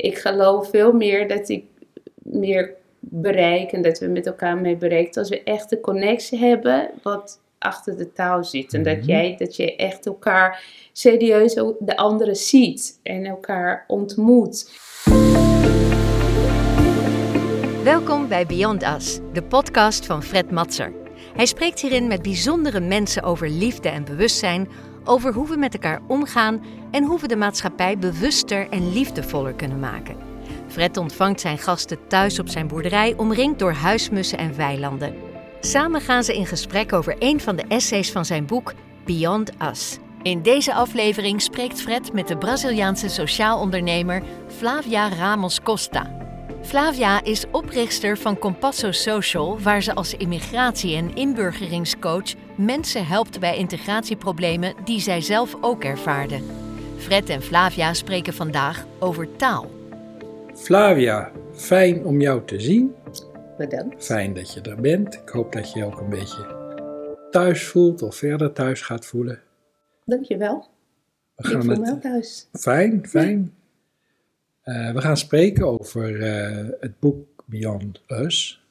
ik geloof veel meer dat ik meer bereik en dat we met elkaar mee bereikt als we echt de connectie hebben wat achter de taal zit. En dat, Mhm. jij, dat je echt elkaar serieus ook de andere ziet en elkaar ontmoet. Welkom bij Beyond Us, de podcast van Fred Matser. Hij spreekt hierin met bijzondere mensen over liefde en bewustzijn, over hoe we met elkaar omgaan en hoe we de maatschappij bewuster en liefdevoller kunnen maken. Fred ontvangt zijn gasten thuis op zijn boerderij, omringd door huismussen en weilanden. Samen gaan ze in gesprek over een van de essays van zijn boek Beyond Us. In deze aflevering spreekt Fred met de Braziliaanse sociaal ondernemer Flavia Ramos Costa. Flavia is oprichter van Compasso Social, waar ze als immigratie- en inburgeringscoach mensen helpt bij integratieproblemen die zij zelf ook ervaarde. Fred en Flavia spreken vandaag over taal. Flavia, fijn om jou te zien. Bedankt. Fijn dat je er bent. Ik hoop dat je je ook een beetje thuis voelt of verder thuis gaat voelen. Dankjewel. We Ik gaan voel het me wel thuis. Fijn, fijn. Eh, we gaan spreken over eh, het boek Beyond Us.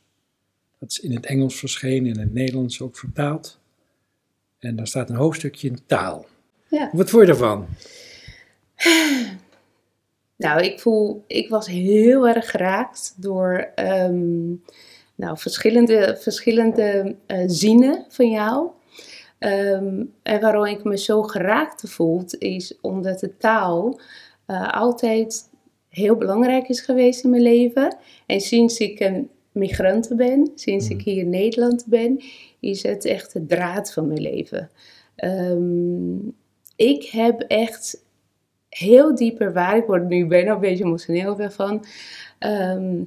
Dat is in het Engels verschenen, in het Nederlands ook vertaald. En daar staat een hoofdstukje in taal. Ja. Wat vond je ervan? Nou, ik voel, ik was heel erg geraakt door ehm, nou, verschillende, verschillende eh, zinnen van jou. Ehm, en waarom ik me zo geraakt voelt, is omdat de taal altijd heel belangrijk is geweest in mijn leven. En sinds ik een migrant ben, sinds ik hier in Nederland ben, is het echt de draad van mijn leven. Ehm, ik heb echt heel diep ervaren, ik word nu bijna een beetje emotioneel ervan, ehm,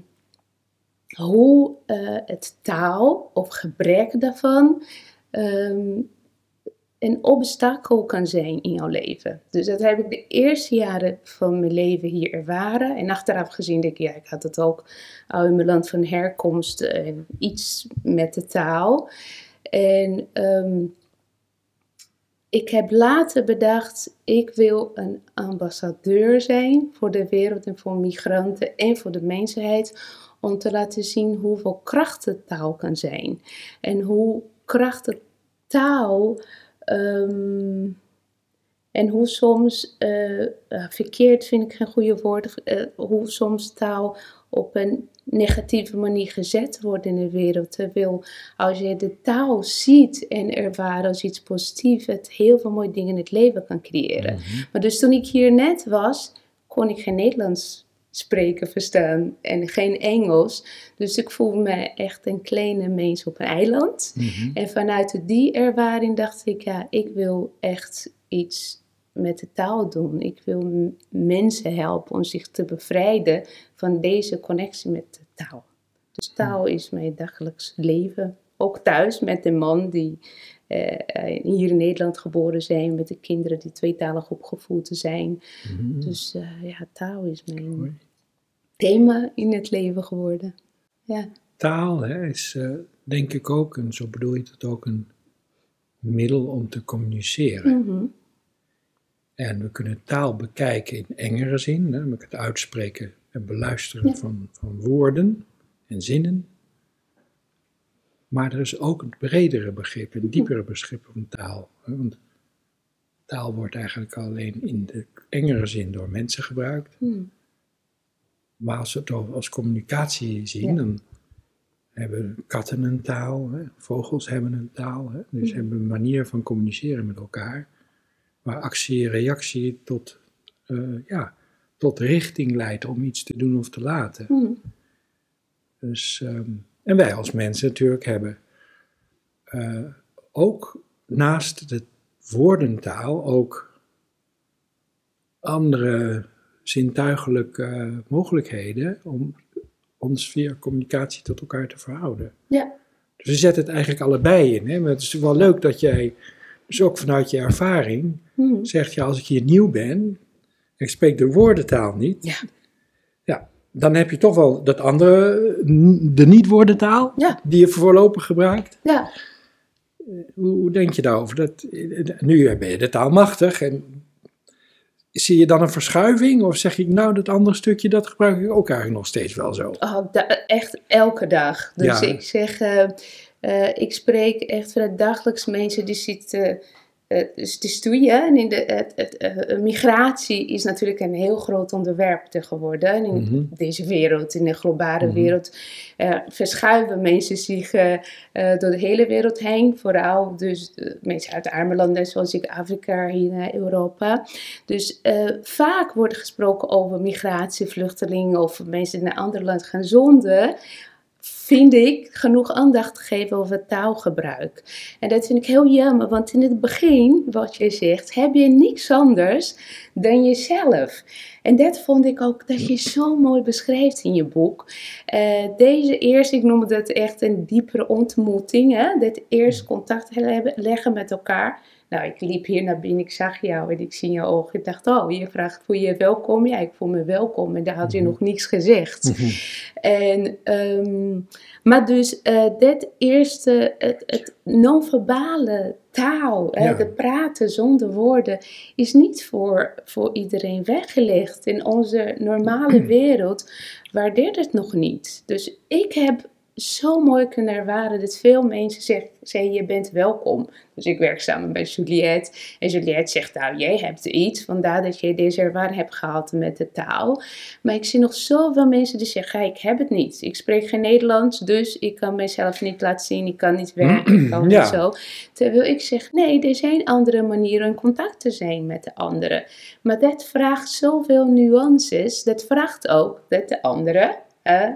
hoe eh, het taal of gebrek daarvan ehm, een obstakel kan zijn in jouw leven. Dus dat heb ik de eerste jaren van mijn leven hier ervaren. En achteraf gezien denk ik, ja, ik had het ook al in mijn land van herkomst en iets met de taal. En ehm, ik heb later bedacht, ik wil een ambassadeur zijn voor de wereld en voor migranten en voor de mensheid. Om te laten zien hoeveel krachtig taal kan zijn. En hoe krachtig taal ehm, en hoe soms, eh, eh, verkeerd vind ik geen goede woord, eh, hoe soms taal op een negatieve manier gezet wordt in de wereld. Terwijl als je de taal ziet en ervaart als iets positiefs, het heel veel mooie dingen in het leven kan creëren. Maar dus toen ik hier net was, kon ik geen Nederlands spreken, verstaan en geen Engels. Dus ik voelde me echt een kleine mens op een eiland. Mhm. En vanuit die ervaring dacht ik, ja, ik wil echt iets met de taal doen. Ik wil mensen helpen om zich te bevrijden van deze connectie met de taal. Dus taal is mijn dagelijks leven. Ook thuis met de man die hier in Nederland geboren zijn, met de kinderen die tweetalig opgevoed zijn. Mhm. Dus eh, ja, taal is mijn Mooi. thema in het leven geworden. Ja. Taal hè, is eh, denk ik ook, en zo bedoel je het ook, een middel om te communiceren. Mhm. En we kunnen taal bekijken in engere zin, hè, namelijk het uitspreken en beluisteren Ja. van, van woorden en zinnen. Maar er is ook een bredere begrip, een diepere begrip van taal. Want taal wordt eigenlijk alleen in de engere zin door mensen gebruikt. Mhm. Maar als we het als communicatie zien, Ja. dan hebben katten een taal, hè, vogels hebben een taal. Hè, dus Mhm. hebben een manier van communiceren met elkaar, waar actie en reactie tot, eh, ja, tot richting leidt om iets te doen of te laten. Mhm. Dus, ehm, en wij als mensen natuurlijk hebben eh, ook naast de woordentaal ook andere zintuigelijke mogelijkheden om ons via communicatie tot elkaar te verhouden. Ja. Dus we zetten het eigenlijk allebei in. Hè? Maar het is wel leuk dat jij, dus ook vanuit je ervaring, Mhm. zegt, ja, als ik hier nieuw ben, en ik spreek de woordentaal niet, Ja. Dan heb je toch wel dat andere, n- de niet-woordentaal, Ja. die je voorlopig gebruikt. Ja. Hoe, hoe denk je daarover? Dat, nu ben je de taal machtig en zie je dan een verschuiving? Of zeg je, nou, dat andere stukje, dat gebruik ik ook eigenlijk nog steeds wel zo? Oh, echt elke dag. Dus Ja. ik zeg, eh, eh, ik spreek echt vanuit dagelijks mensen die zitten. Eh dus het is toe. En in de, het, het, eh, migratie is natuurlijk een heel groot onderwerp geworden. In Mhm. deze wereld, in de globale Mhm. wereld, eh, verschuiven mensen zich door de hele wereld heen. Vooral dus mensen uit arme landen, zoals ik, Afrika, hier naar Europa. Dus vaak wordt gesproken over migratie, vluchtelingen of mensen die naar een ander land gaan zonder, vind ik, genoeg aandacht te geven over taalgebruik. En dat vind ik heel jammer, want in het begin, wat je zegt, heb je niks anders dan jezelf. En dat vond ik ook dat je zo mooi beschrijft in je boek. Eh, deze eerst, ik noem dat echt een diepere ontmoeting, hè? dat eerst contact leggen met elkaar. Nou, ik liep hier naar binnen, ik zag jou en ik zie je ogen. Ik dacht, oh, je vraagt, voel je je welkom? Ja, ik voel me welkom. En daar had je Mhm. nog niets gezegd. Mhm. En, ehm, maar dus eh dit eerste, het, het non-verbale taal, hè, de praten zonder woorden, is niet voor, voor iedereen weggelegd. In onze normale wereld waardeert het nog niet. Dus ik heb zo mooi kunnen ervaren dat veel mensen zeggen, zeggen je bent welkom. Dus ik werk samen bij Juliette. En Juliette zegt, nou, jij hebt iets. Vandaar dat je deze ervaring hebt gehad met de taal. Maar ik zie nog zoveel mensen die zeggen, ik heb het niet. Ik spreek geen Nederlands, dus ik kan mezelf niet laten zien. Ik kan niet werken, ik kan Ja. niet zo. Terwijl ik zeg, nee, er zijn andere manieren in contact te zijn met de anderen. Maar dat vraagt zoveel nuances. Dat vraagt ook dat de andere, eh,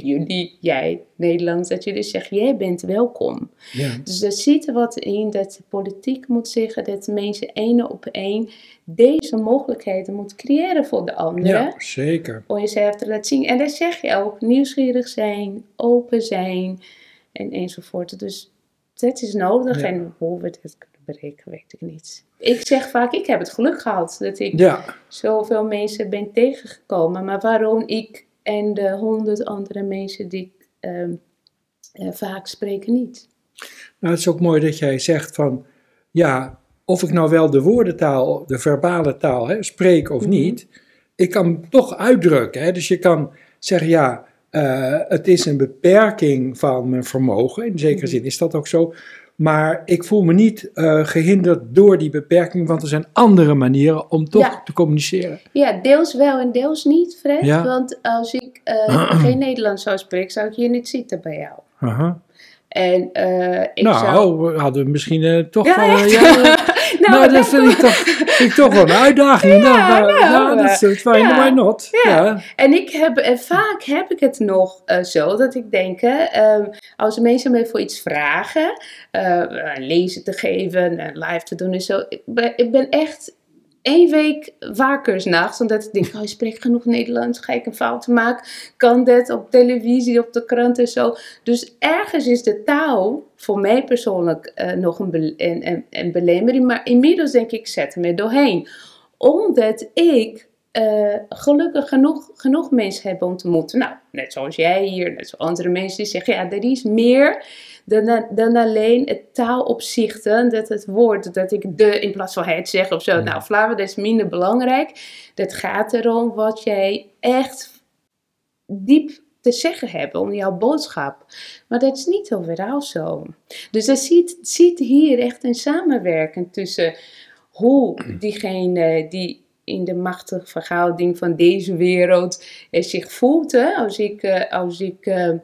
jullie, jij, Nederlands, dat jullie zeggen, jij bent welkom. Ja. Dus er zit er wat in dat de politiek moet zeggen dat mensen één op één deze mogelijkheden moet creëren voor de anderen. ja, zeker. Om jezelf te laten zien. En dat zeg je ook, nieuwsgierig zijn, open zijn en enzovoort. Dus dat is nodig. Ja. En hoe we dit kunnen bereiken, weet ik niet. Ik zeg vaak, ik heb het geluk gehad dat ik Ja, zoveel mensen ben tegengekomen. Maar waarom ik en de honderd andere mensen die ik ehm, eh, vaak spreken niet. nou, het is ook mooi dat jij zegt van, ja, of ik nou wel de woordentaal, de verbale taal hè, spreek of Mhm. niet, ik kan toch uitdrukken. Hè? Dus je kan zeggen, ja, eh, het is een beperking van mijn vermogen. In zekere Mhm. zin is dat ook zo. Maar ik voel me niet eh, gehinderd door die beperking, want er zijn andere manieren om toch Ja. te communiceren. Ja, deels wel en deels niet, Fred. Ja. Want als ik eh, geen Nederlands zou spreken, zou ik hier niet zitten bij jou. Aha. En eh, ik nou, zou... we hadden misschien toch ja, nou, nou, dat vind ik, toch, vind ik toch wel een uitdaging. nou, nou, nou, nou, dat is het fijn, ja. why not? Ja. Ja. En ik heb, en vaak heb ik het nog eh, zo dat ik denk, ehm, als mensen mij voor iets vragen, eh, lezen te geven, eh, live te doen en zo, ik ben, ik ben echt één week nachts, omdat ik denk, oh, je spreekt genoeg Nederlands, ga ik een fout maken, kan dat op televisie, op de krant en zo. Dus ergens is de taal voor mij persoonlijk eh, nog een, een, belemmering, maar inmiddels denk ik, ik zet me doorheen. Omdat ik eh, gelukkig genoeg, genoeg mensen heb ontmoet. Nou, net zoals jij hier, net zoals andere mensen die zeggen, ja, er is meer dan, dan alleen het taalopzichten, dat het woord, dat ik de in plaats van het zeg of zo. Ja. Nou, Flava, dat is minder belangrijk. Dat gaat erom wat jij echt diep te zeggen hebt om jouw boodschap. Maar dat is niet overal zo. Dus er zit, zit hier echt een samenwerking tussen hoe diegene die in de machtige verhouding van deze wereld eh, zich voelt. Hè? Als ik, eh, als ik, eh,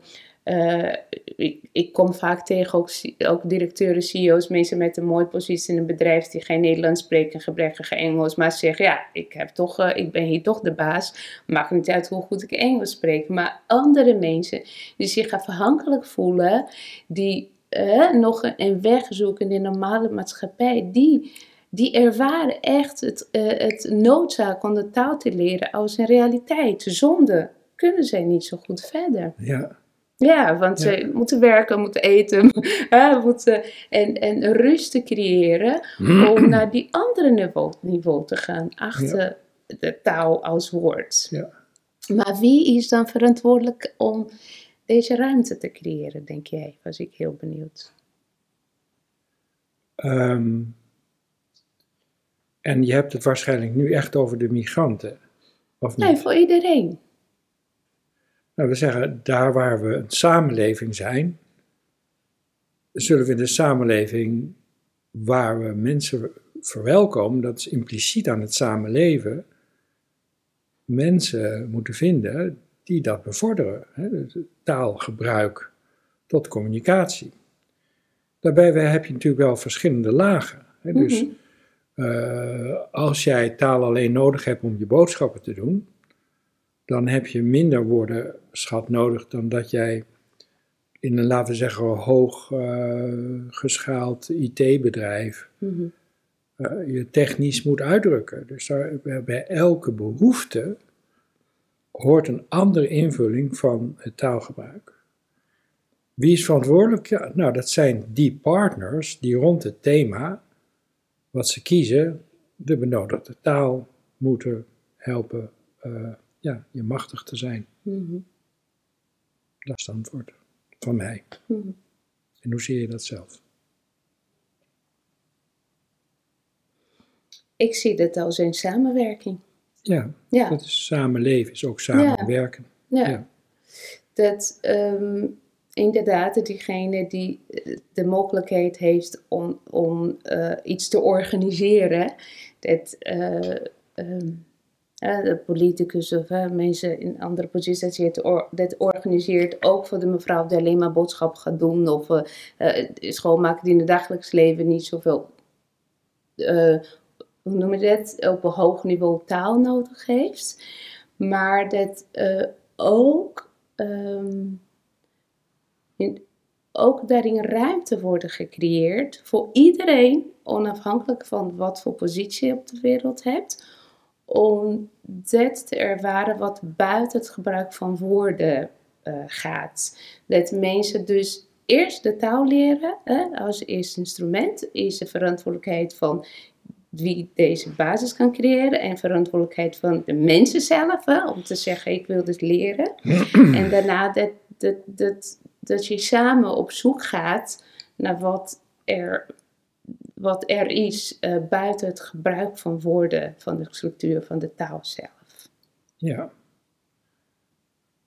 eh, ik, ik kom vaak tegen ook, ook directeuren, CEO's, mensen met een mooie positie in een bedrijf die geen Nederlands spreken, gebrekkige Engels, maar zeggen ja, ik, heb toch, ik ben hier toch de baas. Maakt niet uit hoe goed ik Engels spreek. Maar andere mensen die zich afhankelijk voelen, die nog een weg zoeken in de normale maatschappij, die, die ervaren echt het, eh, het noodzaak om de taal te leren als een realiteit. Zonder kunnen zij niet zo goed verder. Ja. Ja, want Ja. ze moeten werken, moeten eten, hè, moeten, en, en rust te creëren om naar die andere niveau, niveau te gaan, achter de taal als woord. Ja. Maar wie is dan verantwoordelijk om deze ruimte te creëren, denk jij? Was ik heel benieuwd. Ehm, En je hebt het waarschijnlijk nu echt over de migranten. Of niet? Nee, voor iedereen. Nou, we zeggen, daar waar we een samenleving zijn, zullen we in de samenleving waar we mensen verwelkomen, dat is impliciet aan het samenleven, mensen moeten vinden die dat bevorderen. Hè? Taalgebruik tot communicatie. Daarbij heb je natuurlijk wel verschillende lagen. Hè? Dus Mhm. Eh, als jij taal alleen nodig hebt om je boodschappen te doen, dan heb je minder woordenschat nodig dan dat jij in een, laten we zeggen, hoog eh, geschaald IT-bedrijf Mhm. eh, je technisch moet uitdrukken. Dus daar, bij- bij elke behoefte hoort een andere invulling van het taalgebruik. Wie is verantwoordelijk? Ja, nou, dat zijn die partners die rond het thema wat ze kiezen, de benodigde taal moeten helpen eh, ja, je machtig te zijn. Mhm. Dat is het antwoord van mij. Mhm. En hoe zie je dat zelf? Ik zie dit als een samenwerking. Ja, Ja. dat is samenleven, is ook samenwerken. Ja. Ja. Dat ehm, inderdaad diegene die eh, de mogelijkheid heeft om, om eh, iets te organiseren, dat eh, ehm, eh, de politicus of mensen in andere posities, dat organiseert ook voor de mevrouw die alleen maar boodschap gaat doen of schoonmaken die in het dagelijks leven niet zoveel, hoe noem je dat, op een hoog niveau taal nodig heeft. Maar dat ook, ehm, ook daarin ruimte worden gecreëerd voor iedereen, onafhankelijk van wat voor positie je op de wereld hebt, om dat te ervaren wat buiten het gebruik van woorden eh, gaat. Dat mensen dus eerst de taal leren hè, als eerste instrument, is de verantwoordelijkheid van wie deze basis kan creëren en verantwoordelijkheid van de mensen zelf, hè, om te zeggen ik wil dit leren. en daarna dat, dat, dat, dat je samen op zoek gaat naar wat er, wat er is eh, buiten het gebruik van woorden, van de structuur van de taal zelf. Ja.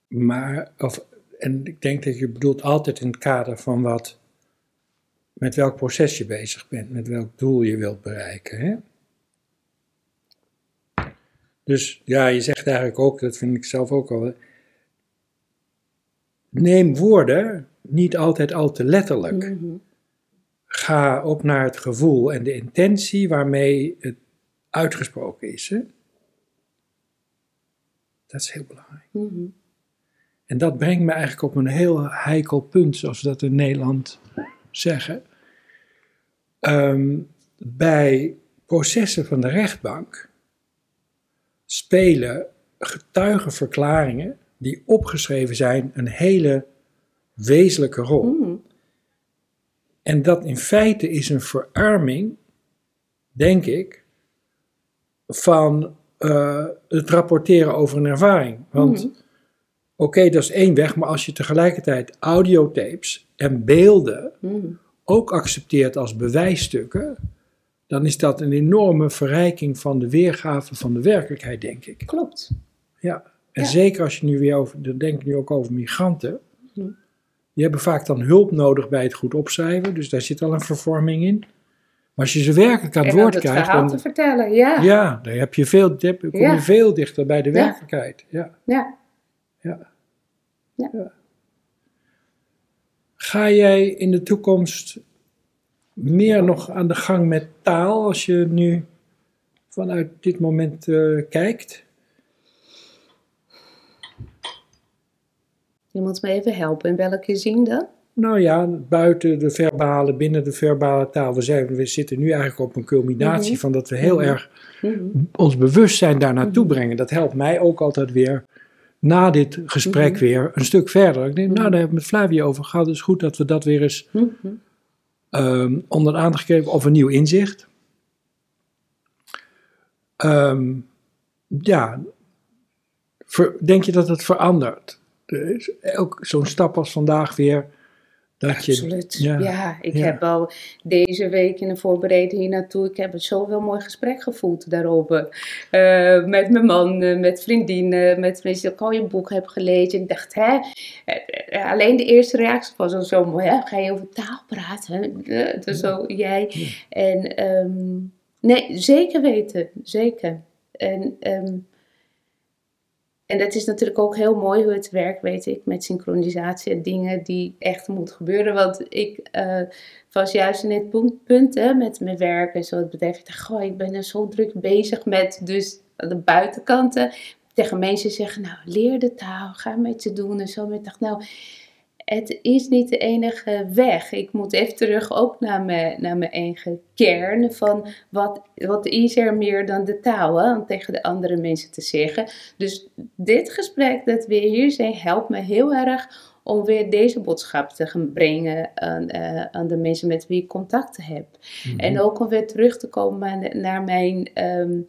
Maar, of, en ik denk dat je bedoelt altijd in het kader van wat, met welk proces je bezig bent, met welk doel je wilt bereiken. Hè? Dus ja, je zegt eigenlijk ook, dat vind ik zelf ook al, neem woorden niet altijd al te letterlijk. Mhm. Ga ook naar het gevoel en de intentie waarmee het uitgesproken is. Hè? Dat is heel belangrijk. Mhm. En dat brengt me eigenlijk op een heel heikel punt, zoals we dat in Nederland zeggen. Ehm, bij processen van de rechtbank spelen getuigenverklaringen die opgeschreven zijn een hele wezenlijke rol. Mhm. En dat in feite is een verarming, denk ik, van eh, het rapporteren over een ervaring. Want Mhm. oké, dat is één weg, maar als je tegelijkertijd audiotapes en beelden Mhm. ook accepteert als bewijsstukken, dan is dat een enorme verrijking van de weergave van de werkelijkheid, denk ik. Klopt. Ja. En Ja. zeker als je nu weer over, dan denk ik nu ook over migranten. Mhm. Die hebben vaak dan hulp nodig bij het goed opschrijven, dus daar zit al een vervorming in. Maar als je ze werkelijk aan het en woord het krijgt, dan, te vertellen, ja. ja, dan heb je veel, dan kom je Ja. veel dichter bij de Ja. werkelijkheid. Ja. ja. Ja. Ja. Ja. Ga jij in de toekomst meer nog aan de gang met taal als je nu vanuit dit moment eh, kijkt? Je moet me even helpen. In welke dan? Nou ja, buiten de verbale, binnen de verbale taal. We, zijn, we zitten nu eigenlijk op een culminatie Mhm. van dat we heel Mhm. erg Mhm. ons bewustzijn daar naartoe brengen. Dat helpt mij ook altijd weer na dit gesprek weer een stuk verder. Ik denk, nou, daar hebben we het met Flavia over gehad. Het is goed dat we dat weer eens ehm, onder de aandacht geven of een nieuw inzicht. Ehm, ja, denk je dat het verandert? Ook zo'n stap als vandaag weer, Dat je, Absoluut. Ja, ja, ik ja. heb al deze week in de voorbereiding hier naartoe, ik heb een zoveel mooi gesprek gevoeld daarover. Eh, met mijn man, eh, met vriendinnen, met mensen die ook al je boek heb gelezen. Ik dacht, hè, eh, alleen de eerste reactie was al zo mooi, hè? ga je over taal praten? Dus zo, jij. Ja. En ehm, nee, zeker weten, zeker. En, ehm, en dat is natuurlijk ook heel mooi hoe het werkt, weet ik, met synchronisatie en dingen die echt moeten gebeuren. Want ik eh, was juist in het punt, punt hè, met mijn werk en zo. Het bedrijf, ik dacht, goh, ik ben er zo druk bezig met dus de buitenkanten. Tegen mensen zeggen, nou, leer de taal, ga met je doen en zo. Maar ik dacht, nou, het is niet de enige weg. Ik moet even terug ook naar mijn, naar mijn eigen kern. Van wat, wat is er meer dan de taal? Hè? Om tegen de andere mensen te zeggen. Dus dit gesprek dat we hier zijn, helpt me heel erg om weer deze boodschap te gaan brengen aan, eh, aan de mensen met wie ik contact heb. Mhm. En ook om weer terug te komen naar, mijn, ehm,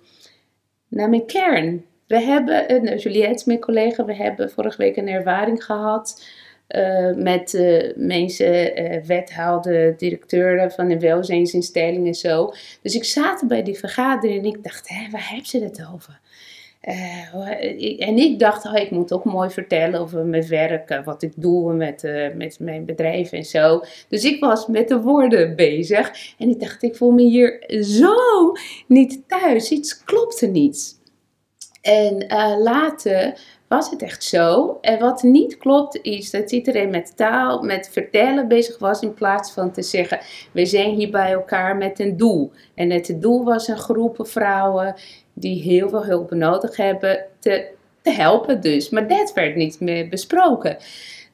naar mijn kern. We hebben, eh, nou, Juliette, mijn collega, we hebben vorige week een ervaring gehad eh, met eh, mensen, eh, wethouder, directeuren van de welzijnsinstellingen en zo. Dus ik zat bij die vergadering en ik dacht, waar hebben ze het over? En ik dacht, oh, ik moet ook mooi vertellen over mijn werk, wat ik doe met, met mijn bedrijf en zo. Dus ik was met de woorden bezig en ik dacht, ik voel me hier zo niet thuis. Iets klopte niet. En later was het echt zo. En wat niet klopt is dat iedereen met taal, met vertellen bezig was in plaats van te zeggen, we zijn hier bij elkaar met een doel. En het doel was een groep vrouwen die heel veel hulp nodig hebben te, te helpen dus. Maar dat werd niet meer besproken.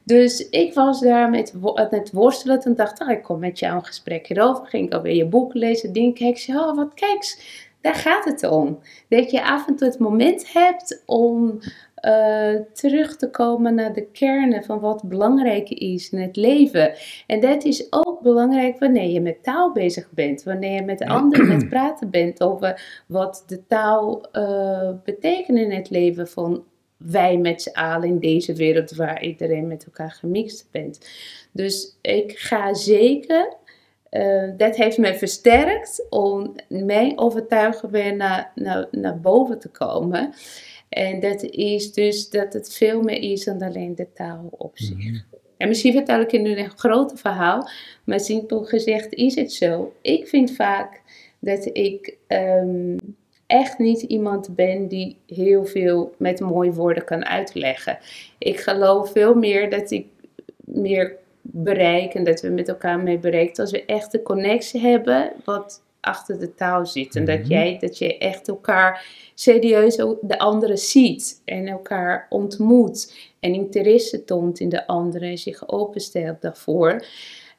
Dus ik was daar met, het worstelen en dacht, ah, ik kom met jou een gesprek hierover. Ging ik alweer je boek lezen, denk ik, zei, oh wat kijk, daar gaat het om. Dat je af en toe het moment hebt om eh, terug te komen naar de kernen van wat belangrijk is in het leven. En dat is ook belangrijk wanneer je met taal bezig bent. Wanneer je met anderen met praten bent over wat de taal eh, betekent in het leven van wij met z'n allen in deze wereld waar iedereen met elkaar gemixt bent. Dus ik ga zeker, eh, dat heeft mij versterkt om mijn overtuiging weer naar, naar, naar boven te komen. En dat is dus dat het veel meer is dan alleen de taal op zich. Mhm. En misschien vertel ik je nu een grote verhaal, maar simpel gezegd is het zo. Ik vind vaak dat ik ehm, echt niet iemand ben die heel veel met mooie woorden kan uitleggen. Ik geloof veel meer dat ik meer bereik en dat we met elkaar mee bereikt als we echt de connectie hebben wat achter de taal zit. En dat, Mhm. jij, dat je echt elkaar serieus de andere ziet en elkaar ontmoet en interesse toont in de andere en zich openstelt daarvoor.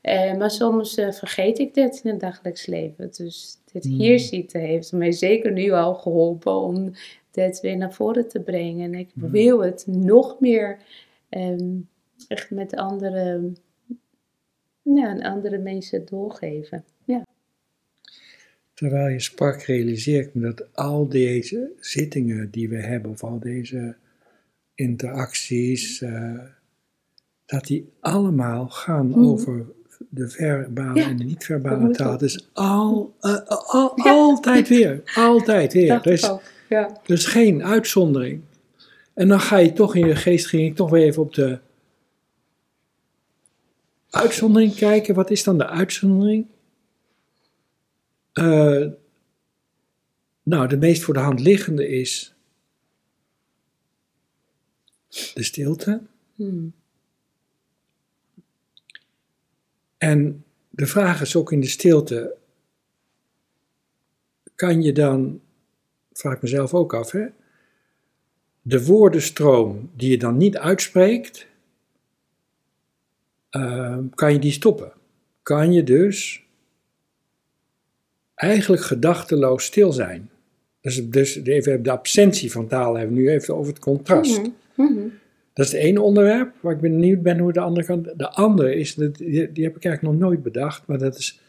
Eh, maar soms eh, vergeet ik dat in het dagelijks leven. Dus dit Mm. hier zitten heeft mij zeker nu al geholpen om dat weer naar voren te brengen. En ik Mm. wil het nog meer ehm, echt met andere, ja, andere mensen doorgeven. Ja. Terwijl je sprak, realiseer ik me dat al deze zittingen die we hebben, of al deze interacties, eh, dat die allemaal gaan Mhm. over de verbale Ja, en de niet-verbale taal. Dus al, eh, al, Ja. altijd weer, altijd weer. Er is, ook. Ja. er is geen uitzondering. En dan ga je toch in je geest, ging ik toch weer even op de uitzondering kijken. Wat is dan de uitzondering? Eh, nou, de meest voor de hand liggende is de stilte. Hmm. En de vraag is ook in de stilte, kan je dan, vraag ik mezelf ook af, hè, de woordenstroom die je dan niet uitspreekt, eh, kan je die stoppen? Kan je dus eigenlijk gedachteloos stil zijn? Dus, dus even de absentie van taal hebben we nu even over het contrast. Mhm. Mhm. Dat is het ene onderwerp waar ik benieuwd ben hoe de andere kant. De andere is, die, die heb ik eigenlijk nog nooit bedacht, maar dat is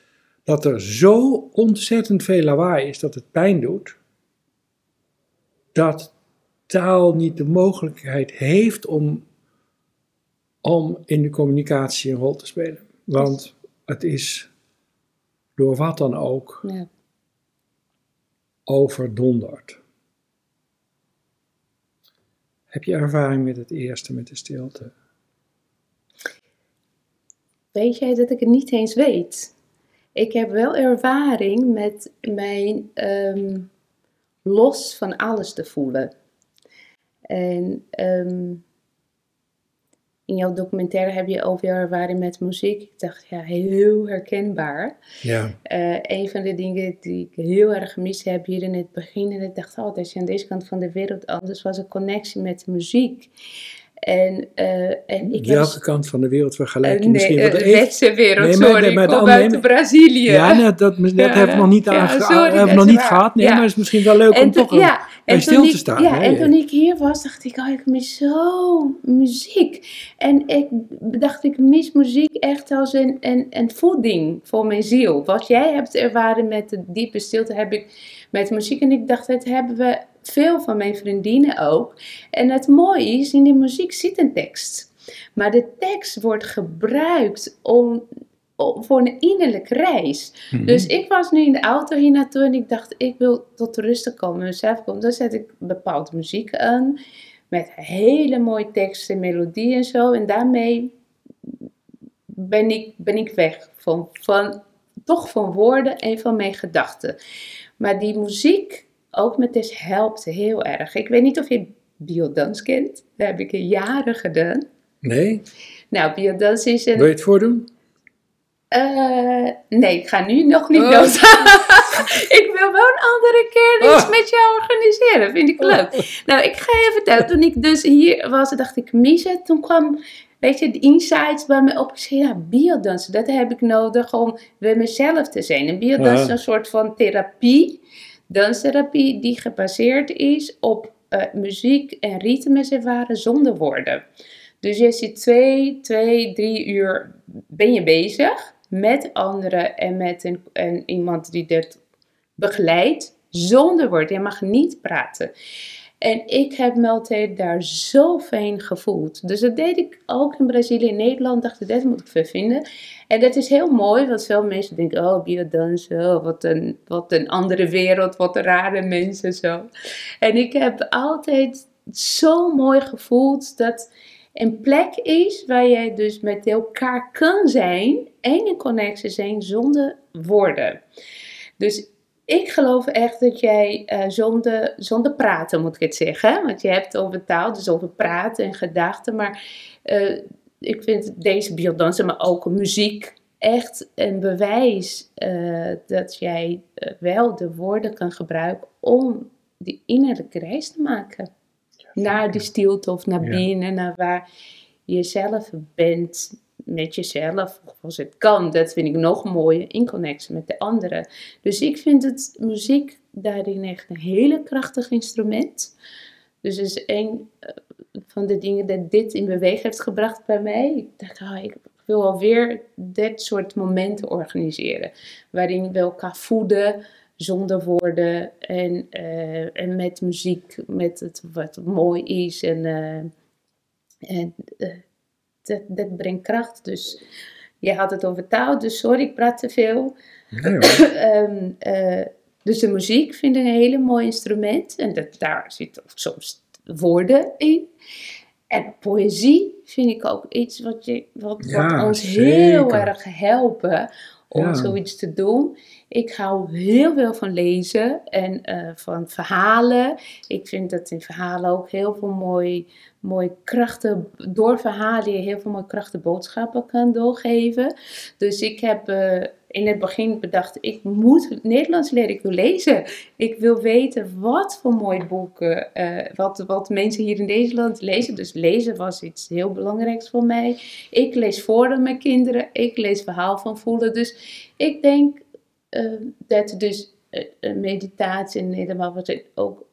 dat er zo ontzettend veel lawaai is dat het pijn doet, dat taal niet de mogelijkheid heeft om, om in de communicatie een rol te spelen. Want het is door wat dan ook Ja. overdonderd. Heb je ervaring met het eerste, met de stilte? Weet jij dat ik het niet eens weet? Ik heb wel ervaring met mijn ehm, los van alles te voelen. En ehm, in jouw documentaire heb je over jouw ervaring met muziek. Ik dacht, ja, heel herkenbaar. Ja. Eh, een van de dingen die ik heel erg gemist heb hier in het begin. En ik dacht, oh, dat je aan deze kant van de wereld anders was een connectie met muziek. En, eh, en ik Welke kant van de wereld vergelijk je eh, misschien? nee, de westerse wereld, Nee, maar- sorry. nee, maar ik de kom andere- uit Brazilië. Ja, dat, dat Ja, hebben we nog niet, ja, sorry, hebben we dat nog niet waar. gehad. Nee, Ja. maar het is misschien wel leuk om toch ja, bij stil te staan. Ja, hè? en toen ik hier was, dacht ik, oh, ik mis zo muziek. En ik dacht, ik mis muziek echt als een, een, een voeding voor mijn ziel. Wat jij hebt ervaren met de diepe stilte, heb ik met muziek. En ik dacht, dat hebben we veel van mijn vriendinnen ook. En het mooie is, in de muziek zit een tekst. Maar de tekst wordt gebruikt om, om- voor een innerlijke reis. Mhm. Dus ik was nu in de auto hier naartoe en ik dacht, ik wil tot rust komen, mezelf komen. Dan zet ik bepaalde muziek aan, met hele mooie teksten, melodie en zo. En daarmee ben ik, ben ik weg van, van, toch van woorden en van mijn gedachten. Maar die muziek, ook met dus, helpt heel erg. Ik weet niet of je biodans kent. Dat heb ik jaren gedaan. Nee? Nou, biodans is een... Wil je het voordoen? Eh, nee, ik ga nu nog niet Oh. dood. ik wil wel een andere keer iets Oh. met jou organiseren. Vind ik leuk. Nou, ik ga je vertellen. Toen ik dus hier was, dacht ik, mis het. Toen kwam, weet je, de insights bij me op. Ik zei, ja, biodansen, dat heb ik nodig om bij mezelf te zijn. En biodans is Ja. een soort van therapie. Danstherapie die gebaseerd is op eh, muziek en ritmes ervaren zonder woorden. Dus je zit twee, twee, drie uur ben je bezig met anderen en met een, en iemand die dit begeleidt zonder woorden. Je mag niet praten. En ik heb me altijd daar zo fijn gevoeld. Dus dat deed ik ook in Brazilië en Nederland. Dacht ik, dat moet ik veel vinden. En dat is heel mooi, want veel mensen denken, oh, biodansen, oh, wat een, wat een andere wereld, wat rare mensen zo. En ik heb altijd zo mooi gevoeld dat een plek is waar jij dus met elkaar kan zijn en in connectie zijn zonder woorden. Dus ik geloof echt dat jij eh, zonder, zonder praten, moet ik het zeggen. Want je hebt over taal, dus over praten en gedachten. Maar eh, ik vind deze biodansen, maar ook muziek, echt een bewijs eh, dat jij eh, wel de woorden kan gebruiken om die innerlijke reis te maken. Naar die stilte of naar Ja. binnen, naar waar je zelf bent met jezelf, of als het kan. Dat vind ik nog mooier, in connectie met de anderen. Dus ik vind het muziek daarin echt een hele krachtig instrument. Dus het is een eh, van de dingen dat dit in beweging heeft gebracht bij mij. Ik dacht, ah, ik wil alweer dit soort momenten organiseren. Waarin we elkaar voeden zonder woorden en, eh, en met muziek, met het wat mooi is. En, eh, en eh, dat, dat brengt kracht. Dus je had het over taal, dus sorry, ik praat te veel. Nee eh, dus de muziek vind ik een hele mooi instrument. En dat, daar ook soms woorden in. En poëzie vind ik ook iets wat, je, wat, Ja, wat ons heel erg helpen om Ja. zoiets te doen. Ik hou heel veel van lezen en eh, van verhalen. Ik vind dat in verhalen ook heel veel mooi, mooi krachten, door verhalen je heel veel mooie krachten boodschappen kan doorgeven. Dus ik heb eh, in het begin bedacht, ik moet Nederlands leren, ik wil lezen. Ik wil weten wat voor mooie boeken, eh, wat, wat mensen hier in Nederland lezen. Dus lezen was iets heel belangrijks voor mij. Ik lees voor mijn kinderen, ik lees verhaal van voelen. Dus ik denk eh, dat dus eh, eh, meditatie en helemaal wat ook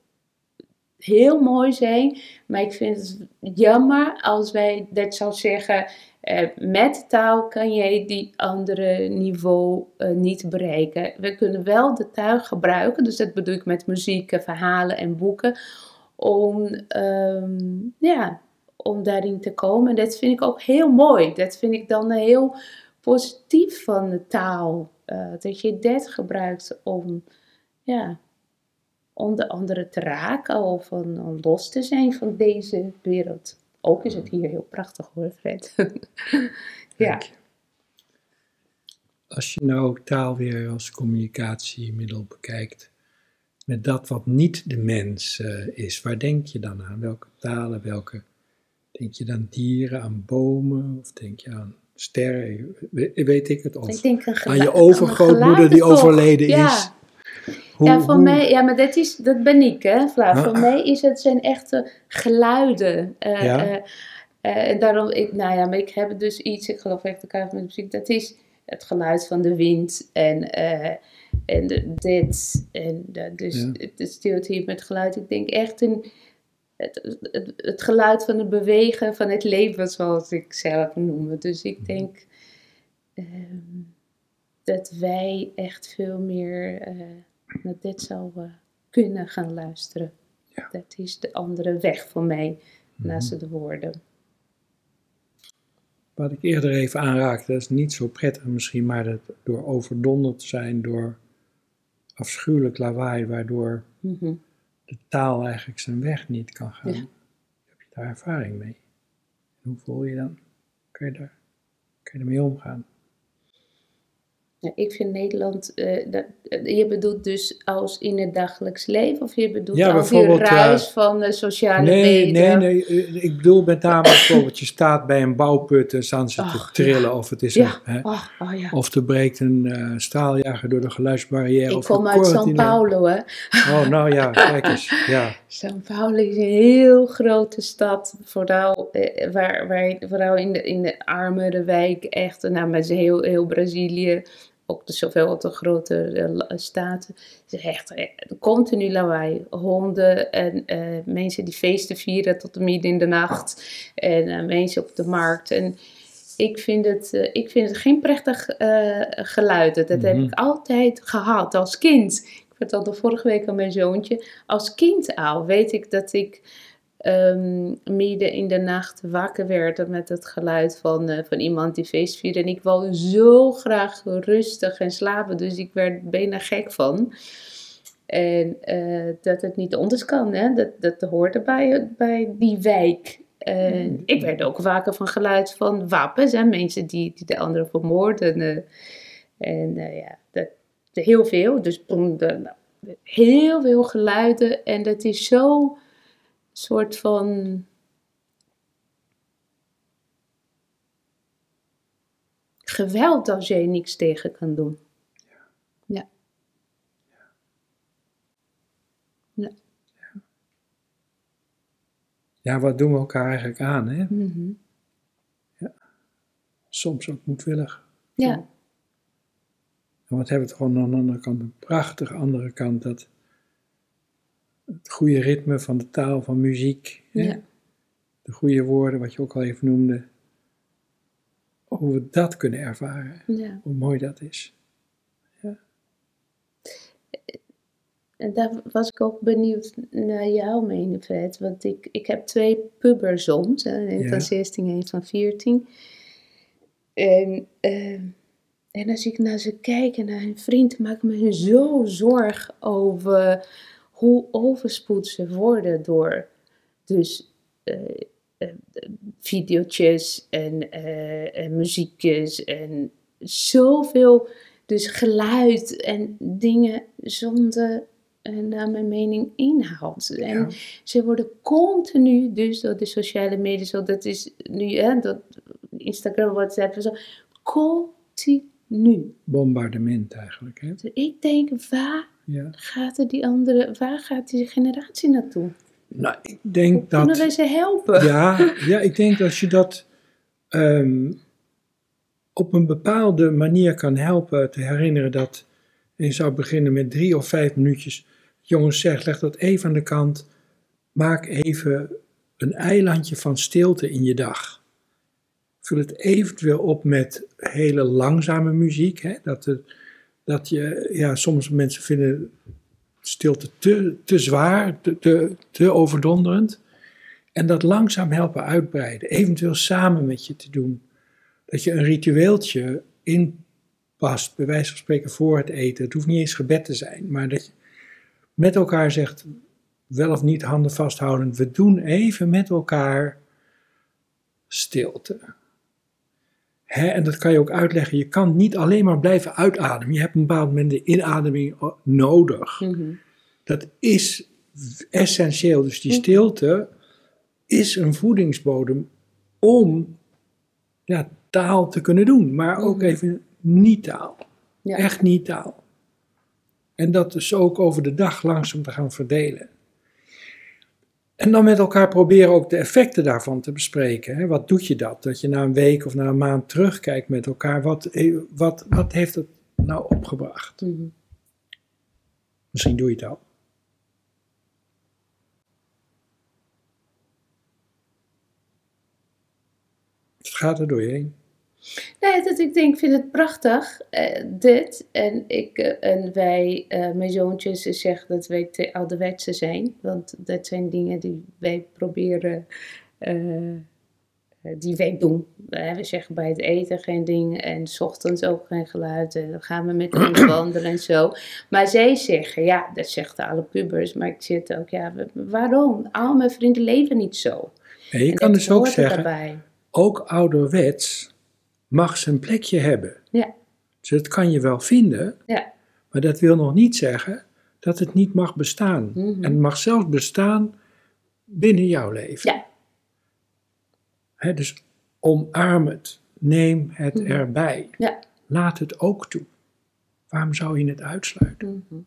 heel mooi zijn. Maar ik vind het jammer als wij dat zou zeggen. Eh, met taal kan jij die andere niveau eh, niet bereiken. We kunnen wel de taal gebruiken, dus dat bedoel ik met muziek, eh, verhalen en boeken, om, ehm, ja, om daarin te komen. En dat vind ik ook heel mooi. Dat vind ik dan heel positief van de taal. dat je dat gebruikt om, ja, om de anderen te raken of om, om los te zijn van deze wereld. Ook is het hier heel prachtig hoor, Fred. ja. Dank je. Als je nou taal weer als communicatiemiddel bekijkt, met dat wat niet de mens eh, is, waar denk je dan aan? Welke talen, welke, denk je dan dieren, aan bomen, of denk je aan sterren, We- weet ik het, of Ik denk aan je overgrootmoeder die overleden Ja. is? Hoe- ja, voor hoe- mij, ja, maar dat, is, dat ben ik, hè. Ah. Voor mij is het zijn echte geluiden. Eh, Ja. eh, eh, en daarom, ik, nou ja, maar ik heb dus iets, ik geloof echt elkaar met muziek, dat is het geluid van de wind en, en de, dit. En dus Ja. het- stilte hier met geluid. Ik denk echt een, het, het, het geluid van het bewegen van het leven, zoals ik zelf noem. Dus ik denk ehm, dat wij echt veel meer naar dit zouden kunnen gaan luisteren. Ja. Dat is de andere weg voor mij, Mhm. naast de woorden. Wat ik eerder even aanraakte, dat is niet zo prettig misschien, maar dat door overdonderd te zijn door afschuwelijk lawaai, waardoor Mhm. de taal eigenlijk zijn weg niet kan gaan. Ja. Heb je daar ervaring mee? Hoe voel je dan? Kun je, daar, kun je ermee omgaan? Ja, ik vind Nederland, eh, dat, eh, je bedoelt dus als in het dagelijks leven, of je bedoelt Ja, als ruis eh, van de sociale Nee, media? nee, nee. eh, Ik bedoel met name bijvoorbeeld, je staat bij een bouwput en staan ze te trillen. Of het is Ja, een, hè, oh, oh ja. of er breekt een straaljager door de geluidsbarrière. Ik kom uit São Paulo, hè. Oh, nou ja, kijk eens. Ja, São Paulo is een heel grote stad, vooral, eh, waar, waar, vooral in, de, in de armere wijk, echt, nou, met heel, heel Brazilië, ook de, zoveel de grote eh, staten, het is echt eh, continu lawaai. Honden en eh, mensen die feesten vieren tot de midden in de nacht en mensen op de markt. En ik vind het, ik vind het geen prettig geluid. Dat heb Mhm. ik altijd gehad als kind. Ik vertelde vorige week aan mijn zoontje. Als kind al weet ik dat ik ehm, midden in de nacht wakker werd met het geluid van, eh, van iemand die feest vierde. En ik wou zo graag rustig en slapen, dus ik werd bijna gek van. En eh, dat het niet anders kan, hè? Dat, dat hoort erbij bij die wijk. En ik werd ook wakker van geluid van wapens en mensen die, die de anderen vermoorden. eh. en ja, dat, heel veel. Dus de- nou, heel veel geluiden. En dat is zo soort van. geweld als je er niks tegen kan doen. Ja. Ja. ja, wat doen we elkaar eigenlijk aan? Hè? Mhm. Soms ook moedwillig. Ja. En wat hebben we het gewoon aan de andere kant, een prachtige andere kant, dat het goede ritme van de taal, van muziek? Ja. de goede woorden, wat je ook al even noemde, hoe we dat kunnen ervaren, ja. hoe mooi dat is. En daar was ik ook benieuwd naar jouw mening, Fred. Want ik, ik heb twee puberzons, een Ja. van 16 en een van 14. En, en als ik naar ze kijk en naar hun vriend, maak ik me zo zorg over hoe overspoeld ze worden door dus eh, eh, videootjes en, eh, en muziekjes en zoveel dus geluid en dingen zonder, naar mijn mening, inhoud. En ze worden continu, dus door de sociale media, zo, dat is nu, hè, dat Instagram, WhatsApp en zo, continu. Bombardement eigenlijk. Hè? Dus ik denk, waar Ja. gaat er die andere, waar gaat die generatie naartoe? Nou, ik denk Kunnen dat. wij ze helpen? Ja, ja, ik denk dat als je dat ehm, op een bepaalde manier kan helpen te herinneren dat je zou beginnen met drie of vijf minuutjes. Jongens, zeg, leg dat even aan de kant. Maak even een eilandje van stilte in je dag. Vul het eventueel op met hele langzame muziek. Hè? Dat, het, dat je, ja, sommige mensen vinden stilte te, te zwaar, te, te, te overdonderend. En dat langzaam helpen uitbreiden, eventueel samen met je te doen. Dat je een ritueeltje inpast, bij wijze van spreken voor het eten. Het hoeft niet eens gebed te zijn, maar dat je met elkaar zegt, wel of niet handen vasthouden, we doen even met elkaar stilte. En dat kan je ook uitleggen. Je kan niet alleen maar blijven uitademen. Je hebt een bepaald moment de inademing nodig. Mhm. Dat is essentieel. Dus die stilte is een voedingsbodem om ja, taal te kunnen doen. Maar ook Mhm. even niet taal. Ja. Echt niet taal. En dat dus ook over de dag langzaam te gaan verdelen. En dan met elkaar proberen ook de effecten daarvan te bespreken. Hè. Wat doet je dat? Dat je na een week of na een maand terugkijkt met elkaar. Wat, eh, wat, wat heeft het nou opgebracht? Mhm. Misschien doe je al. Het gaat er door je heen. Nee, dat ik denk, ik vind het prachtig, eh, dit. En, ik, eh, en wij, eh, mijn zoontjes, ze zeggen dat wij te ouderwetse zijn. Want dat zijn dingen die wij proberen, die wij doen. We zeggen bij het eten geen ding en 's ochtends ook geen geluid. En dan gaan we met ons wandelen en zo. Maar zij zeggen, ja, dat zegt alle pubers. Maar ik zit ook, ja, waarom? Al mijn vrienden leven niet zo. En je En kan dus ook zeggen, daarbij. ook ouderwets mag zijn plekje hebben. Ja. Dus dat kan je wel vinden, Ja. maar dat wil nog niet zeggen dat het niet mag bestaan. Mhm. En het mag zelfs bestaan binnen jouw leven. Ja. Hè, dus omarm het, neem het Mhm. erbij. Ja. Laat het ook toe. Waarom zou je het uitsluiten? Mhm.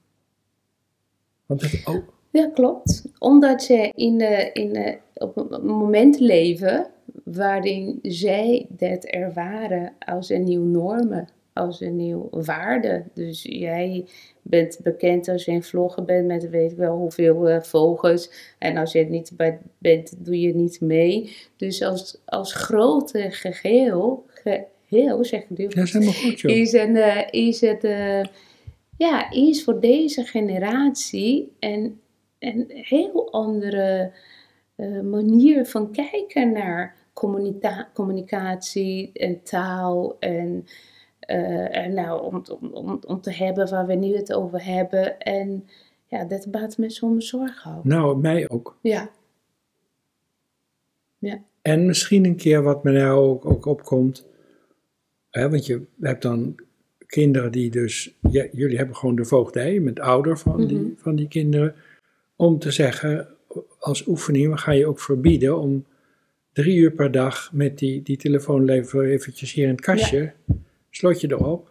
Want het ook, Ja, klopt. Omdat ze in, de, in de, op een moment leven waarin zij dat ervaren als een nieuw normen, als een nieuw waarde. Dus jij bent bekend als je een vlogger bent met weet ik wel hoeveel eh, volgers. En als je het niet bij bent, doe je niet mee. Dus als, als grote geheel, geheel zeg ik nu, dat is goed, joh. is, een, eh, is het, eh, ja, is voor deze generatie een, een heel andere manier van kijken naar communicatie en taal en, eh, en nou, om, om, om, om te hebben waar we nu het over hebben. En ja, dat baat me soms zorgen ook. Nou, mij ook. Ja. En misschien een keer wat me nou ook, ook opkomt. Hè, want je hebt dan kinderen die dus. ja, jullie hebben gewoon de voogdij met ouder van, die, Mhm. van die kinderen. Om te zeggen, als oefening, we gaan je ook verbieden om drie uur per dag met die, die telefoon even eventjes hier in het kastje. Slot je erop.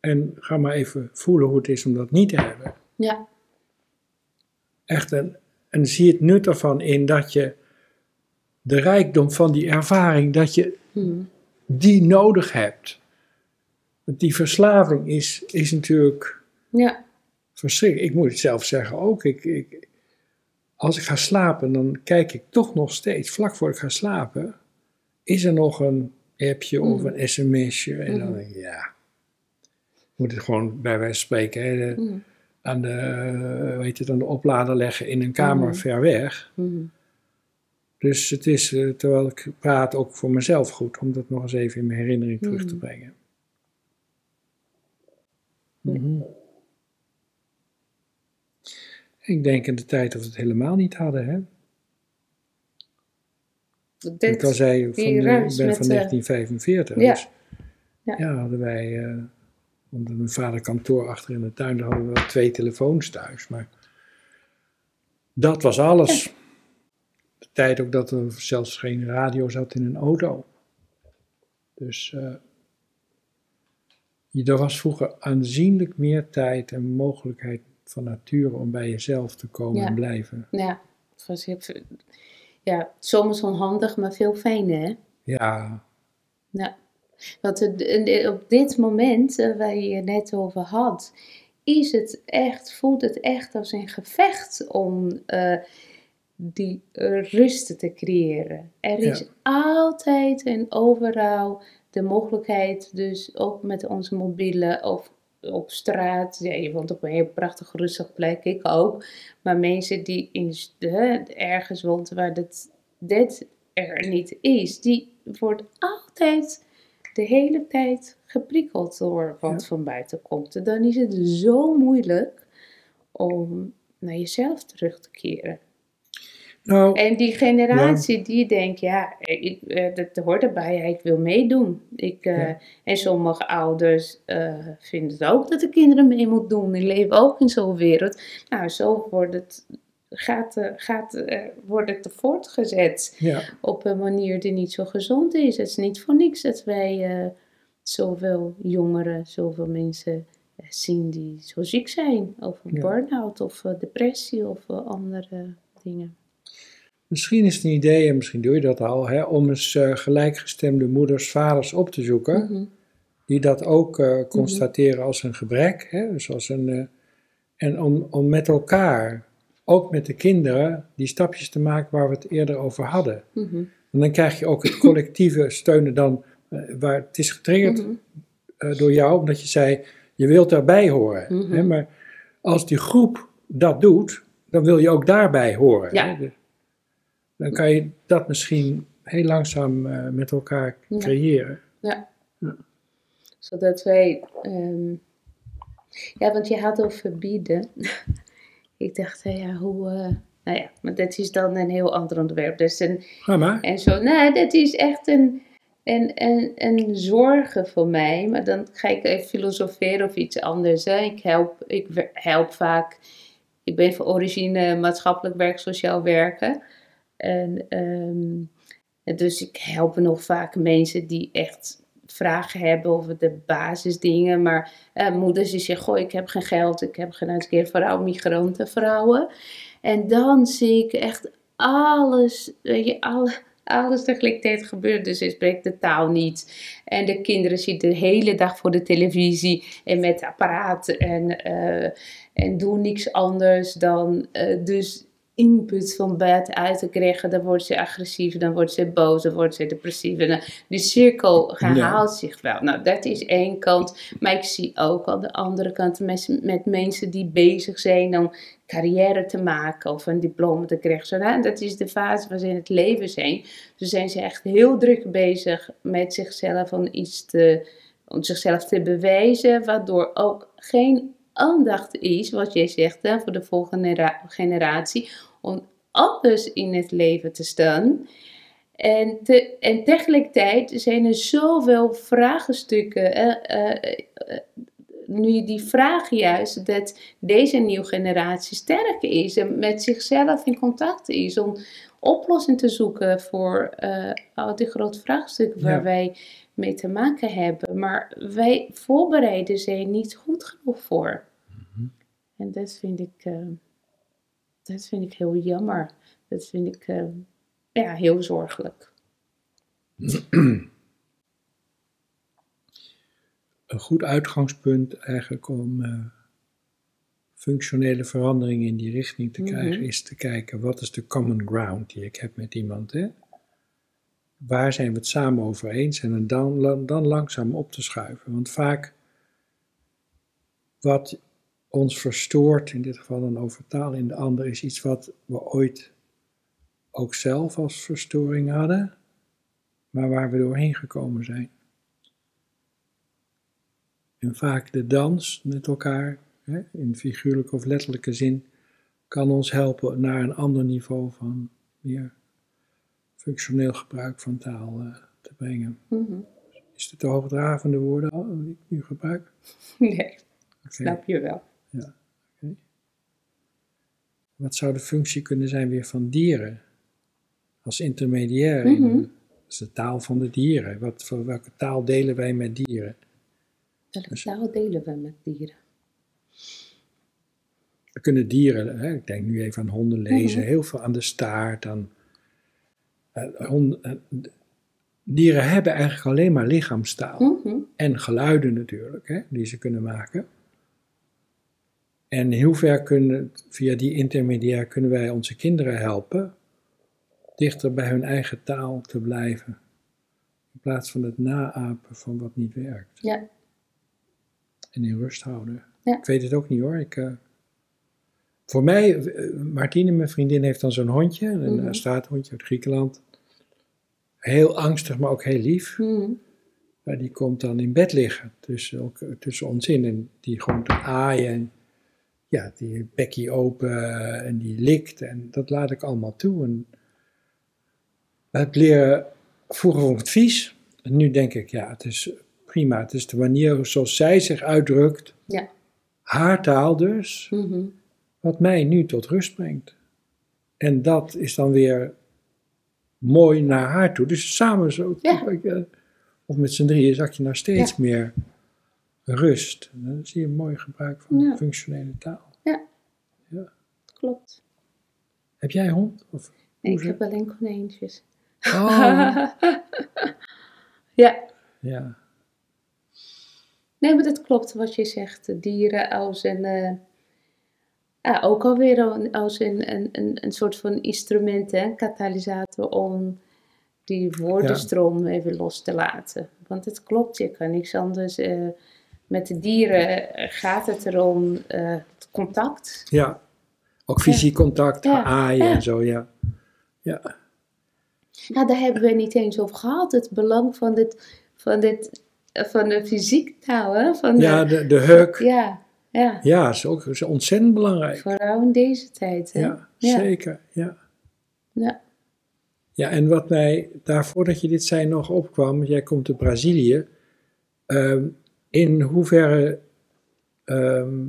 En ga maar even voelen hoe het is om dat niet te hebben. Ja. Echt een, en zie het nut ervan in dat je de rijkdom van die ervaring, dat je Hm. die nodig hebt. Want die verslaving is, is natuurlijk Ja. verschrikkelijk. Ik moet het zelf zeggen ook. Ik, ik, als ik ga slapen, dan kijk ik toch nog steeds, vlak voor ik ga slapen, is er nog een appje of Mhm. een sms'je. En dan Mhm. denk ik, ja, moet het gewoon bij wijze van spreken hè, de- Hm. aan, de, eh, heet het, aan de oplader leggen in een kamer Mhm. ver weg. Hm. Dus het is, eh, terwijl ik praat, ook voor mezelf goed om dat nog eens even in mijn herinnering terug te Mhm. brengen. Ja. Ik denk in de tijd dat we het helemaal niet hadden. Hè? Dit- ik al zei, van, ik ben van eh, 1945. ja. Dus Ja. ja, hadden wij, eh, omdat mijn vader kantoor achter in de tuin, daar hadden we wel twee telefoons thuis. Maar dat was alles. De tijd ook dat er zelfs geen radio zat in een auto. Dus je- er was vroeger aanzienlijk meer tijd en mogelijkheid van nature om bij jezelf te komen Ja. en blijven. Ja, ja, soms onhandig, maar veel fijner, hè? Ja, Ja. Want en op dit moment, eh, waar je het net over had, is het echt, voelt het echt als een gevecht om eh, die eh, rust te creëren. Er is Ja. altijd en overal de mogelijkheid, dus ook met onze mobiele of op straat. Ja, je woont op een heel prachtig rustig plek, ik ook. Maar mensen die in, hè, ergens woont waar dit, dit er niet is, die wordt altijd de hele tijd geprikkeld door wat van buiten komt. dan is het zo moeilijk om naar jezelf terug te keren. Nou, en die generatie die denkt, ja, ik, uh, dat hoort erbij, ik wil meedoen. Ik, uh, En sommige ouders uh, vinden het ook dat de kinderen mee moeten doen. Die leven ook in zo'n wereld. Nou, zo wordt het, gaat, gaat, wordt het voortgezet ja. op een manier die niet zo gezond is. Het is niet voor niks dat wij zoveel jongeren, zoveel mensen zien die zo ziek zijn. Of een burn-out of depressie of andere dingen. Misschien is het een idee, en misschien doe je dat al, hè, om eens uh, gelijkgestemde moeders, vaders op te zoeken. Mhm. Die dat ook uh, constateren als een gebrek. Hè, dus als een, uh, en om, om met elkaar, ook met de kinderen, die stapjes te maken waar we het eerder over hadden. Mm -hmm. En dan krijg je ook het collectieve steunen dan, waar het is getriggerd mhm. door jou, omdat je zei, je wilt daarbij horen. Mhm. hè, maar als die groep dat doet, dan wil je ook daarbij horen. Ja. Hè? Dan kan je dat misschien heel langzaam uh, met elkaar creëren. Ja. ja. Zodat wij. Um, ja, want je had over verbieden. ik dacht, ja, hoe. Uh, nou ja, maar dat is dan een heel ander onderwerp. Dus een, maar. En zo, nou, dat is echt een, een, een, een zorgen voor mij. Maar dan ga ik even filosoferen of iets anders. Hè. Ik, help, ik help vaak. Ik ben van origine maatschappelijk werk, sociaal werken. En um, dus ik help nog vaak mensen die echt vragen hebben over de basisdingen. Maar uh, moeders die zeggen, goh, ik heb geen geld, ik heb geen keer vrouwen, migrantenvrouwen. En dan zie ik echt alles, weet je, alle, alles tegelijkertijd gebeuren. Dus ze spreekt de taal niet. En de kinderen zitten de hele dag voor de televisie en met apparaten en, uh, en doen niks anders dan. Uh, dus input van bed uit te krijgen, dan wordt ze agressief, dan wordt ze boos, dan wordt ze depressief. En die cirkel herhaalt zich wel. Nou, dat is één kant. Maar ik zie ook aan de andere kant met, met mensen die bezig zijn om carrière te maken of een diploma te krijgen. Dat is de fase waar ze in het leven zijn. Dus zijn ze echt heel druk bezig met zichzelf om iets te, om zichzelf te bewijzen, waardoor ook geen aandacht is, wat jij zegt, hè, voor de volgende generatie, om anders in het leven te staan. En, te, en tegelijkertijd zijn er zoveel vraagstukken. Uh, nu die vraag juist dat deze nieuwe generatie sterk is en met zichzelf in contact is om oplossingen te zoeken voor uh, al die grote vraagstukken waar wij mee te maken hebben. Maar wij voorbereiden ze niet goed genoeg voor. Mhm. En dat vind ik dat vind ik heel jammer. Dat vind ik uh, ja, heel zorgelijk. Een goed uitgangspunt eigenlijk om uh, functionele veranderingen in die richting te krijgen, mhm. is te kijken wat is de common ground die ik heb met iemand. Hè? Waar zijn we het samen over eens en dan, dan langzaam op te schuiven. Want vaak wat ons verstoort, in dit geval dan over taal in de ander, is iets wat we ooit ook zelf als verstoring hadden, maar waar we doorheen gekomen zijn. En vaak de dans met elkaar, hè, in figuurlijke of letterlijke zin, kan ons helpen naar een ander niveau van meer functioneel gebruik van taal uh, te brengen. Mm Is het de hoogdravende woorden die ik nu gebruik? Nee, snap je wel. Wat zou de functie kunnen zijn weer van dieren? Als intermediair in mm -hmm. de taal van de dieren. Wat, voor welke taal delen wij met dieren? Welke dus, taal delen we met dieren? We kunnen dieren, hè, ik denk nu even aan honden lezen, mhm. heel veel aan de staart. Aan, uh, dieren hebben eigenlijk alleen maar lichaamstaal. Mhm. En geluiden natuurlijk, hè, die ze kunnen maken. En hoe ver kunnen, via die intermediair kunnen wij onze kinderen helpen dichter bij hun eigen taal te blijven. In plaats van het naapen van wat niet werkt. Ja. En in rust houden. Ja. Ik weet het ook niet hoor. Ik, uh, voor mij, uh, Martine, mijn vriendin, heeft dan zo'n hondje, een mm uit Griekenland. Heel angstig, maar ook heel lief. Mm Maar die komt dan in bed liggen tussen, tussen ons in. En die gewoon te aaien. Ja, die bekkie open en die likt. En dat laat ik allemaal toe. En het leren, vroeger vond ik het vies. En nu denk ik, ja, het is prima. Het is de manier zoals zij zich uitdrukt. Ja. Haar taal dus. Mhm. Wat mij nu tot rust brengt. En dat is dan weer mooi naar haar toe. Dus samen zo. Ja. Of met z'n drieën zak je nou steeds Ja. meer rust. Dan zie je een mooi gebruik van Ja. functionele taal. Klopt. Heb jij hond? Of, Nee, ik heb alleen konijntjes. oh, ja. ja. Nee, maar dat klopt wat je zegt. Dieren als een... eh, ja, ook alweer als een, een, een, een soort van instrument, hè, een katalysator om die woordenstroom even los te laten. Want het klopt, je kan niks anders. eh, met de dieren eh, gaat het erom eh, het contact. ja. Ook fysiek contact, Ja. aaien Ja. en zo, ja. Ja, Ja, daar hebben we niet eens over gehad. Het belang van, dit, van, dit, van de fysiek taal. Hè? Van de, ja de, de huk. ja, ja, Ja, is ook is ontzettend belangrijk. vooral in deze tijd. Hè? Ja, Ja. zeker. Ja. Ja. Ja, en wat mij daarvoor dat je dit zei nog opkwam, jij komt uit Brazilië. ehm, in hoeverre ehm,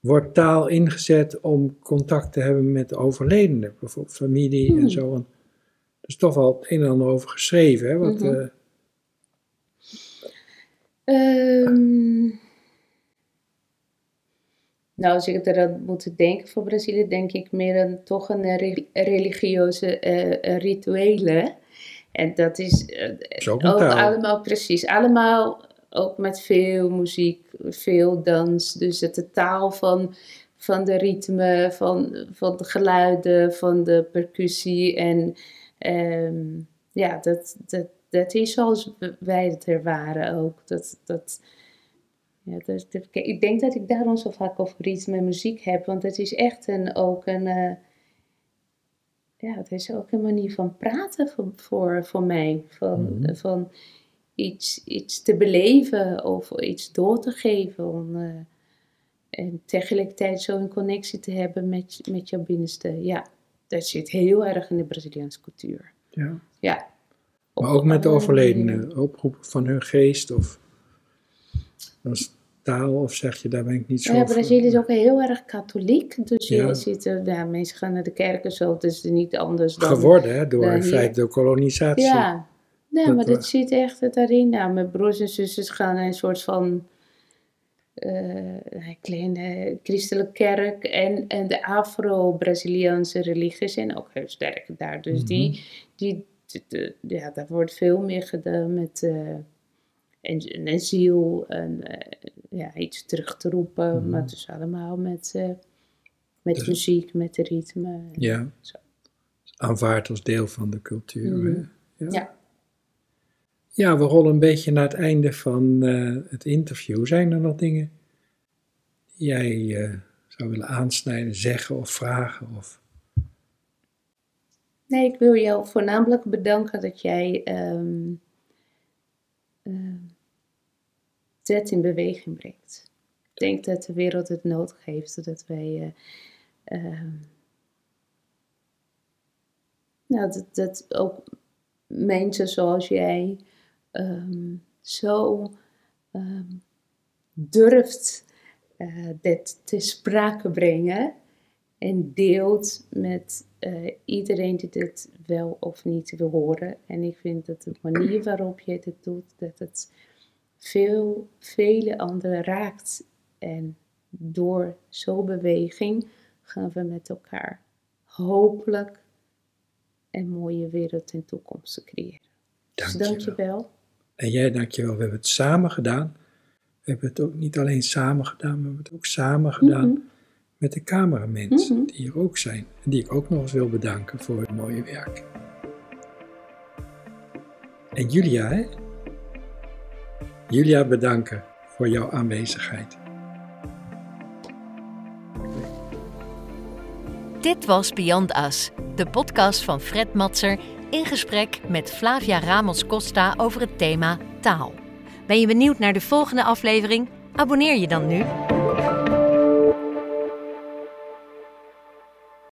wordt taal ingezet om contact te hebben met de overledenen, bijvoorbeeld familie en Hmm. zo? Want er is toch wel het een en ander over geschreven, hè? Wat, Mhm. eh, Ehm, nou, als ik eraan moet denken voor Brazilië, denk ik meer aan toch een re- religieuze eh, rituelen. En dat is eh, is ook allemaal precies, allemaal ook met veel muziek, veel dans. Dus het de taal van, van de ritme, van, van de geluiden, van de percussie. En ehm, ja, dat, dat, dat is zoals wij het ervaren ook. Dat, dat, ja, dat, ik denk dat ik daarom zo vaak over ritme en muziek heb, want het is echt een, ook een, eh, ja, het is ook een manier van praten voor, voor, voor mij. Van, Mhm. van iets, iets te beleven of iets door te geven. Om, eh, en tegelijkertijd zo een connectie te hebben met, met jouw binnenste. Ja, dat zit heel erg in de Braziliaanse cultuur. ja. Ja. Maar ook met de overledenen, oproepen van hun geest of taal, of zeg je, daar ben ik niet zo Ja, Brazilië is ook heel erg katholiek. Dus Ja. je ziet, ja, mensen gaan naar de kerk en zo. Het is niet anders dan... geworden, hè, door in feite door kolonisatie. Ja, nee, Dat maar dat zit echt het daarin. Nou, mijn broers en zusters gaan naar een soort van een kleine christelijke kerk. En, en de Afro-Braziliaanse religie zijn ook heel sterk daar. Dus Mhm. die, die, de- de- ja, daar wordt veel meer gedaan met eh, een, een ziel en eh, ja, iets terug te roepen. Mhm. Maar het is allemaal met, eh, met Dus- muziek, met de ritme. Ja. Zo. Aanvaard als deel van de cultuur. Mhm. Ja. Ja. Ja, we rollen een beetje naar het einde van eh, het interview. Zijn er nog dingen die jij zou willen aansnijden, zeggen of vragen? Of... Nee, ik wil jou voornamelijk bedanken dat jij ehm zet in beweging brengt. Ik denk dat de wereld het nodig heeft, dat wij eh, ehm, nou, dat, dat ook mensen zoals jij ehm, zo ehm, durft eh, dit te sprake brengen en deelt met eh, iedereen die dit wel of niet wil horen. En ik vind dat de manier waarop je dit doet, dat het veel, vele anderen raakt. En door zo'n beweging gaan we met elkaar hopelijk een mooie wereld en toekomst te creëren. Dus Dankjewel. dank je wel. En jij, dankjewel. We hebben het samen gedaan. We hebben het ook niet alleen samen gedaan, maar we hebben het ook samen gedaan Mhm. met de cameramensen Mhm. die hier ook zijn. En die ik ook nog eens wil bedanken voor het mooie werk. En Julia, hè? Julia, bedanken voor jouw aanwezigheid. Dit was Beyond Us, de podcast van Fred Matser in gesprek met Flavia Ramos Costa over het thema taal. Ben je benieuwd naar de volgende aflevering? Abonneer je dan nu.